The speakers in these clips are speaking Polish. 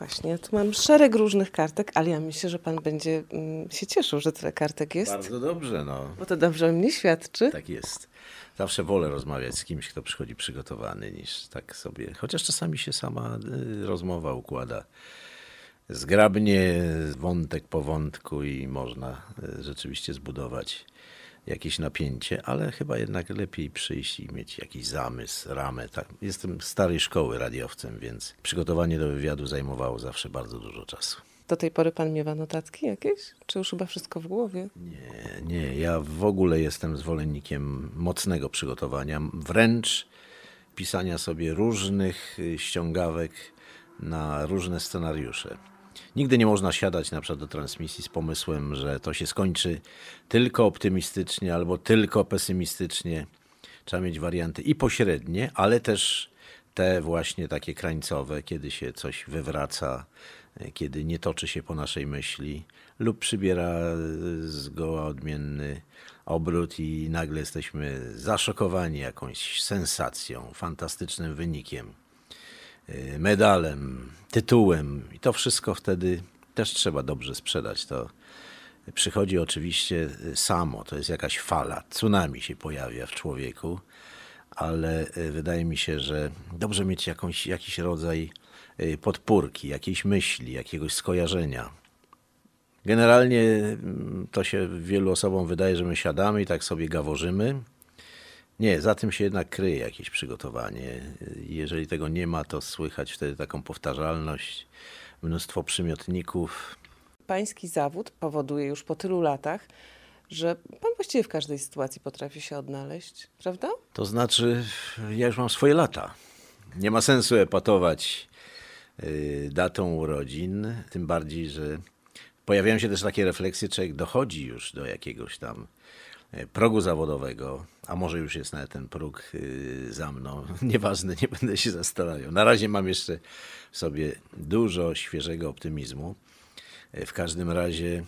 Właśnie, tu mam szereg różnych kartek, ale ja myślę, że pan będzie mm, się cieszył, że tyle kartek jest, Bardzo dobrze, no. bo to dobrze o mnie świadczy. Tak jest. Zawsze wolę rozmawiać z kimś, kto przychodzi przygotowany, niż tak sobie. Chociaż czasami się sama y, rozmowa układa zgrabnie, wątek po wątku i można y, rzeczywiście zbudować jakieś napięcie, ale chyba jednak lepiej przyjść i mieć jakiś zamysł, ramę. Tak. Jestem starej szkoły radiowcem, więc przygotowanie do wywiadu zajmowało zawsze bardzo dużo czasu. Do tej pory pan miewa notatki jakieś? Czy już chyba wszystko w głowie? Nie, nie, ja w ogóle jestem zwolennikiem mocnego przygotowania, wręcz pisania sobie różnych ściągawek na różne scenariusze. Nigdy nie można siadać na przykład do transmisji z pomysłem, że to się skończy tylko optymistycznie albo tylko pesymistycznie. Trzeba mieć warianty i pośrednie, ale też te właśnie takie krańcowe, kiedy się coś wywraca, kiedy nie toczy się po naszej myśli lub przybiera zgoła odmienny obrót i nagle jesteśmy zaszokowani jakąś sensacją, fantastycznym wynikiem, medalem, tytułem i to wszystko wtedy też trzeba dobrze sprzedać. To przychodzi oczywiście samo, to jest jakaś fala, tsunami się pojawia w człowieku ale y, wydaje mi się, że dobrze mieć jakąś, jakiś rodzaj y, podpórki, jakiejś myśli, jakiegoś skojarzenia. Generalnie mm, to się wielu osobom wydaje, że my siadamy i tak sobie gaworzymy. Nie, za tym się jednak kryje jakieś przygotowanie. Jeżeli tego nie ma, to słychać wtedy taką powtarzalność, mnóstwo przymiotników. Pański zawód powoduje już po tylu latach, że pan właściwie w każdej sytuacji potrafi się odnaleźć, prawda? To znaczy, ja już mam swoje lata. Nie ma sensu epatować y, datą urodzin, tym bardziej, że pojawiają się też takie refleksje, człowiek dochodzi już do jakiegoś tam progu zawodowego, a może już jest nawet ten próg y, za mną. Nieważne, nie będę się zastanawiał. Na razie mam jeszcze w sobie dużo świeżego optymizmu. W każdym razie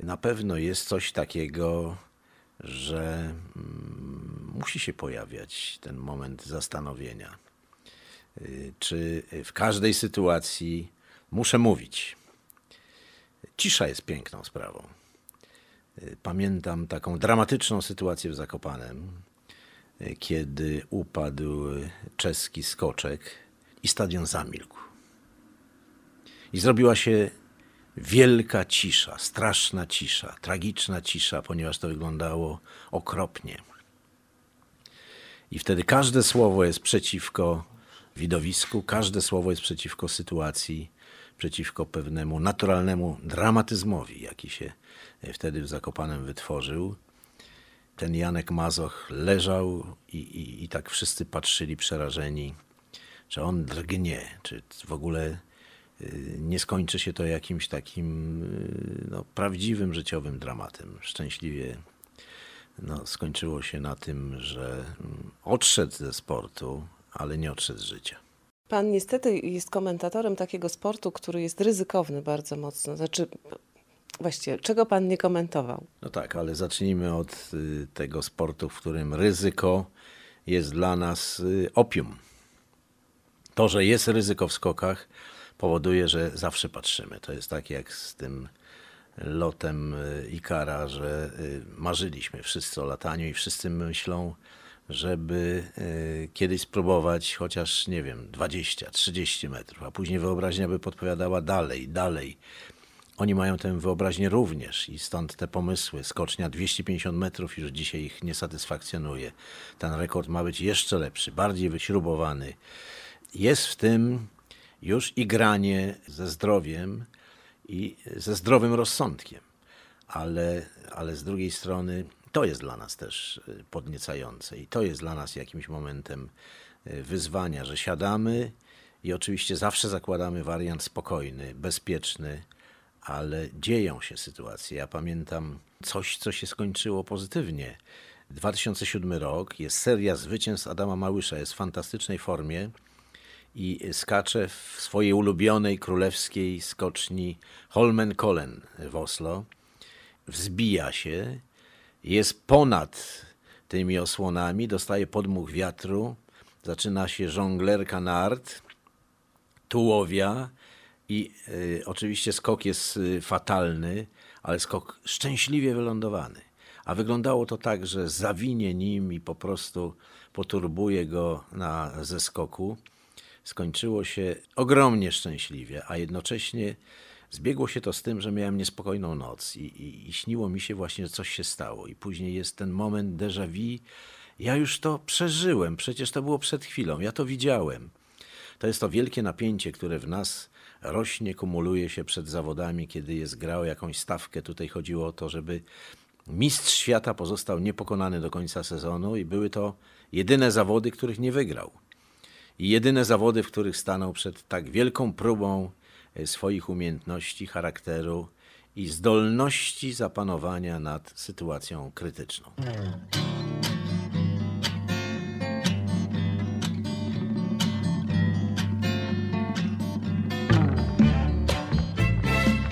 na pewno jest coś takiego, że mm, musi się pojawiać ten moment zastanowienia. Czy w każdej sytuacji muszę mówić? Cisza jest piękną sprawą. Pamiętam taką dramatyczną sytuację w Zakopanem, y, kiedy upadł czeski skoczek i stadion zamilkł. I zrobiła się wielka cisza, straszna cisza, tragiczna cisza, ponieważ to wyglądało okropnie. I wtedy każde słowo jest przeciwko widowisku, każde słowo jest przeciwko sytuacji, przeciwko pewnemu naturalnemu dramatyzmowi, jaki się wtedy w Zakopanem wytworzył. Ten Janek Mazoch leżał i, i, i tak wszyscy patrzyli przerażeni, czy on drgnie, czy w ogóle Y, nie skończy się to jakimś takim y, no, prawdziwym życiowym dramatem. Szczęśliwie no, skończyło się na tym, że mm, odszedł ze sportu, ale nie odszedł z życia. Pan niestety jest komentatorem takiego sportu, który jest ryzykowny bardzo mocno. Znaczy, właściwie, czego pan nie komentował? No tak, ale zacznijmy od y, tego sportu, w którym ryzyko jest dla nas opium. To, że jest ryzyko w skokach, powoduje, że zawsze patrzymy. To jest tak jak z tym lotem y, Ikara, że y, marzyliśmy wszyscy o lataniu i wszyscy myślą, żeby y, kiedyś spróbować chociaż, nie wiem, 20, 30 metrów, a później wyobraźnia by podpowiadała dalej, dalej. Oni mają tę wyobraźnię również i stąd te pomysły. Skocznia 250 metrów już dzisiaj ich nie satysfakcjonuje. Ten rekord ma być jeszcze lepszy, bardziej wyśrubowany. Jest w tym już i granie ze zdrowiem i ze zdrowym rozsądkiem. Ale, ale z drugiej strony to jest dla nas też y, podniecające i to jest dla nas jakimś momentem y, wyzwania, że siadamy i oczywiście zawsze zakładamy wariant spokojny, bezpieczny, ale dzieją się sytuacje. Ja pamiętam coś, co się skończyło pozytywnie. 2007 rok, jest seria zwycięstw Adama Małysza, jest w fantastycznej formie i skacze w swojej ulubionej królewskiej skoczni Holmenkollen w Oslo. Wzbija się, jest ponad tymi osłonami, dostaje podmuch wiatru, zaczyna się żonglerka nart, tułowia, I y, oczywiście skok jest y, fatalny, ale skok szczęśliwie wylądowany. A wyglądało to tak, że zawinie nim i po prostu poturbuje go na zeskoku. Skończyło się ogromnie szczęśliwie, a jednocześnie zbiegło się to z tym, że miałem niespokojną noc i, i, i śniło mi się właśnie, że coś się stało. I później jest ten moment déjà vu. Ja już to przeżyłem, przecież to było przed chwilą, ja to widziałem. To jest to wielkie napięcie, które w nas rośnie, kumuluje się przed zawodami, kiedy jest grał jakąś stawkę. Tutaj chodziło o to, żeby mistrz świata pozostał niepokonany do końca sezonu i były to jedyne zawody, których nie wygrał. I jedyne zawody, w których stanął przed tak wielką próbą swoich umiejętności, charakteru i zdolności zapanowania nad sytuacją krytyczną.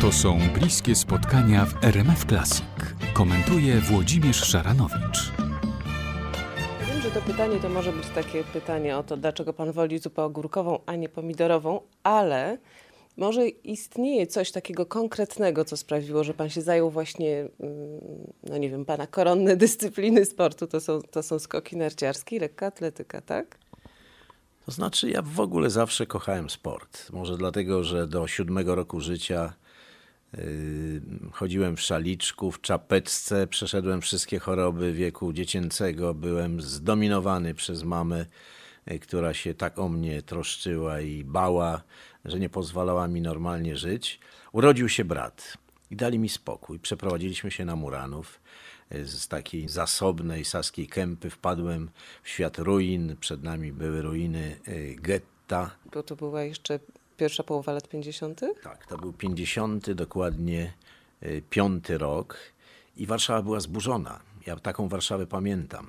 To są bliskie spotkania w RMF Classic. Komentuje Włodzimierz Szaranowicz. Wiem, że to pytanie to może być takie pytanie o to, dlaczego pan woli zupę ogórkową, a nie pomidorową, ale może istnieje coś takiego konkretnego, co sprawiło, że pan się zajął właśnie, mm, no nie wiem, pana koronne dyscypliny sportu, to są, to są skoki narciarskie i lekka atletyka, tak? To znaczy, ja w ogóle zawsze kochałem sport. Może dlatego, że do siódmego roku życia yy, chodziłem w szaliczku, w czapeczce, przeszedłem wszystkie choroby wieku dziecięcego, byłem zdominowany przez mamę, która się tak o mnie troszczyła i bała, że nie pozwalała mi normalnie żyć. Urodził się brat i dali mi spokój. Przeprowadziliśmy się na Muranów z takiej zasobnej saskiej kępy wpadłem w świat ruin. Przed nami były ruiny y, getta. Bo to była jeszcze pierwsza połowa lat 50. Tak, to był 50, dokładnie piąty rok i Warszawa była zburzona. Ja taką Warszawę pamiętam.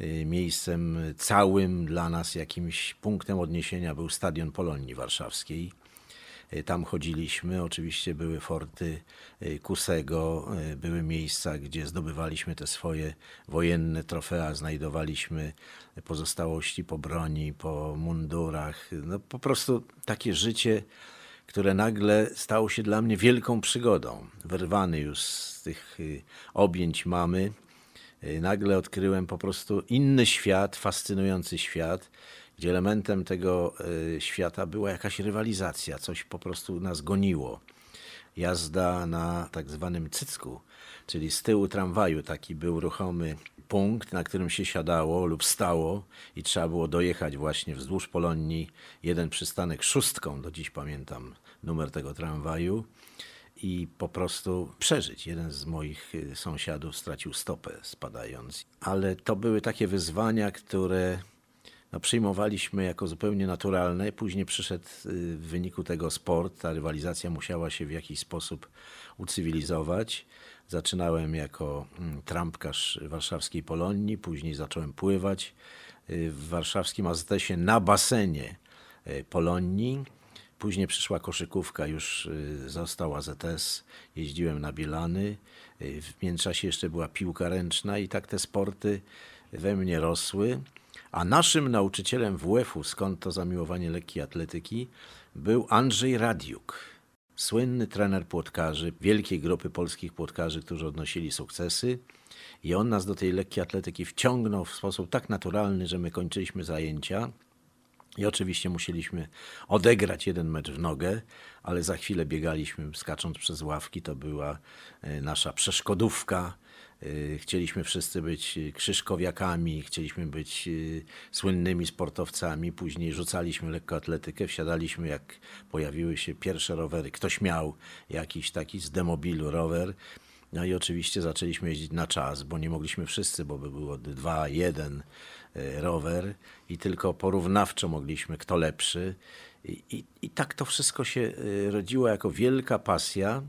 Y, Miejscem całym dla nas, jakimś punktem odniesienia był Stadion Polonii Warszawskiej. Y, Tam chodziliśmy, oczywiście były forty y, Kusego, były miejsca, gdzie zdobywaliśmy te swoje wojenne trofea, znajdowaliśmy pozostałości po broni, po mundurach. No po prostu takie życie, które nagle stało się dla mnie wielką przygodą. Wyrwany już z tych objęć mamy, nagle odkryłem po prostu inny świat, fascynujący świat, gdzie elementem tego y, świata była jakaś rywalizacja, coś po prostu nas goniło. Jazda na tak zwanym cycku, czyli z tyłu tramwaju taki był ruchomy punkt, na którym się siadało lub stało i trzeba było dojechać właśnie wzdłuż Polonii, jeden przystanek szóstką, do dziś pamiętam numer tego tramwaju i po prostu przeżyć. Jeden z moich y, sąsiadów stracił stopę spadając. Ale to były takie wyzwania, które no, przyjmowaliśmy jako zupełnie naturalne. Później przyszedł y, w wyniku tego sport. Ta rywalizacja musiała się w jakiś sposób ucywilizować. Zaczynałem jako mm, trampkarz warszawskiej Polonii, później zacząłem pływać y, w warszawskim AZS-ie na basenie Polonii. Później przyszła koszykówka, już y, został AZS, jeździłem na Bielany. Y, W międzyczasie jeszcze była piłka ręczna i tak te sporty we mnie rosły. A naszym nauczycielem WF-u, skąd to zamiłowanie lekkiej atletyki, był Andrzej Radiuk. Słynny trener płotkarzy, wielkiej grupy polskich płotkarzy, którzy odnosili sukcesy. I on nas do tej lekkiej atletyki wciągnął w sposób tak naturalny, że my kończyliśmy zajęcia. I oczywiście musieliśmy odegrać jeden mecz w nogę, ale za chwilę biegaliśmy skacząc przez ławki. To była e, nasza przeszkodówka. E, Chcieliśmy wszyscy być e, krzyżkowiakami, chcieliśmy być słynnymi sportowcami. Później rzucaliśmy lekkoatletykę, wsiadaliśmy jak pojawiły się pierwsze rowery. Ktoś miał jakiś taki z demobilu rower. No i oczywiście zaczęliśmy jeździć na czas, bo nie mogliśmy wszyscy, bo by było dwa, jeden e, rower i tylko porównawczo mogliśmy, kto lepszy. I, i, I tak to wszystko się e, rodziło jako wielka pasja.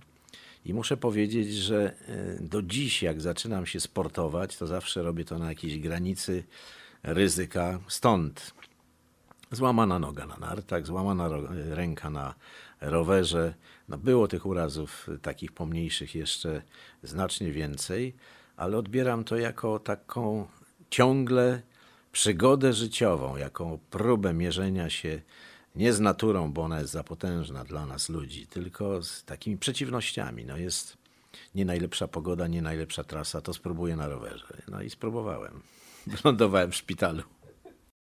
I muszę powiedzieć, że e, do dziś, jak zaczynam się sportować, to zawsze robię to na jakiejś granicy ryzyka. Stąd złamana noga na nartach, złamana ręka na rowerze. No było tych urazów y, takich pomniejszych jeszcze znacznie więcej, ale odbieram to jako taką ciągle przygodę życiową, jako próbę mierzenia się Nie z naturą, bo ona jest za potężna dla nas ludzi, tylko z takimi przeciwnościami. No jest nie najlepsza pogoda, nie najlepsza trasa, to spróbuję na rowerze. No i spróbowałem. Wylądowałem w szpitalu.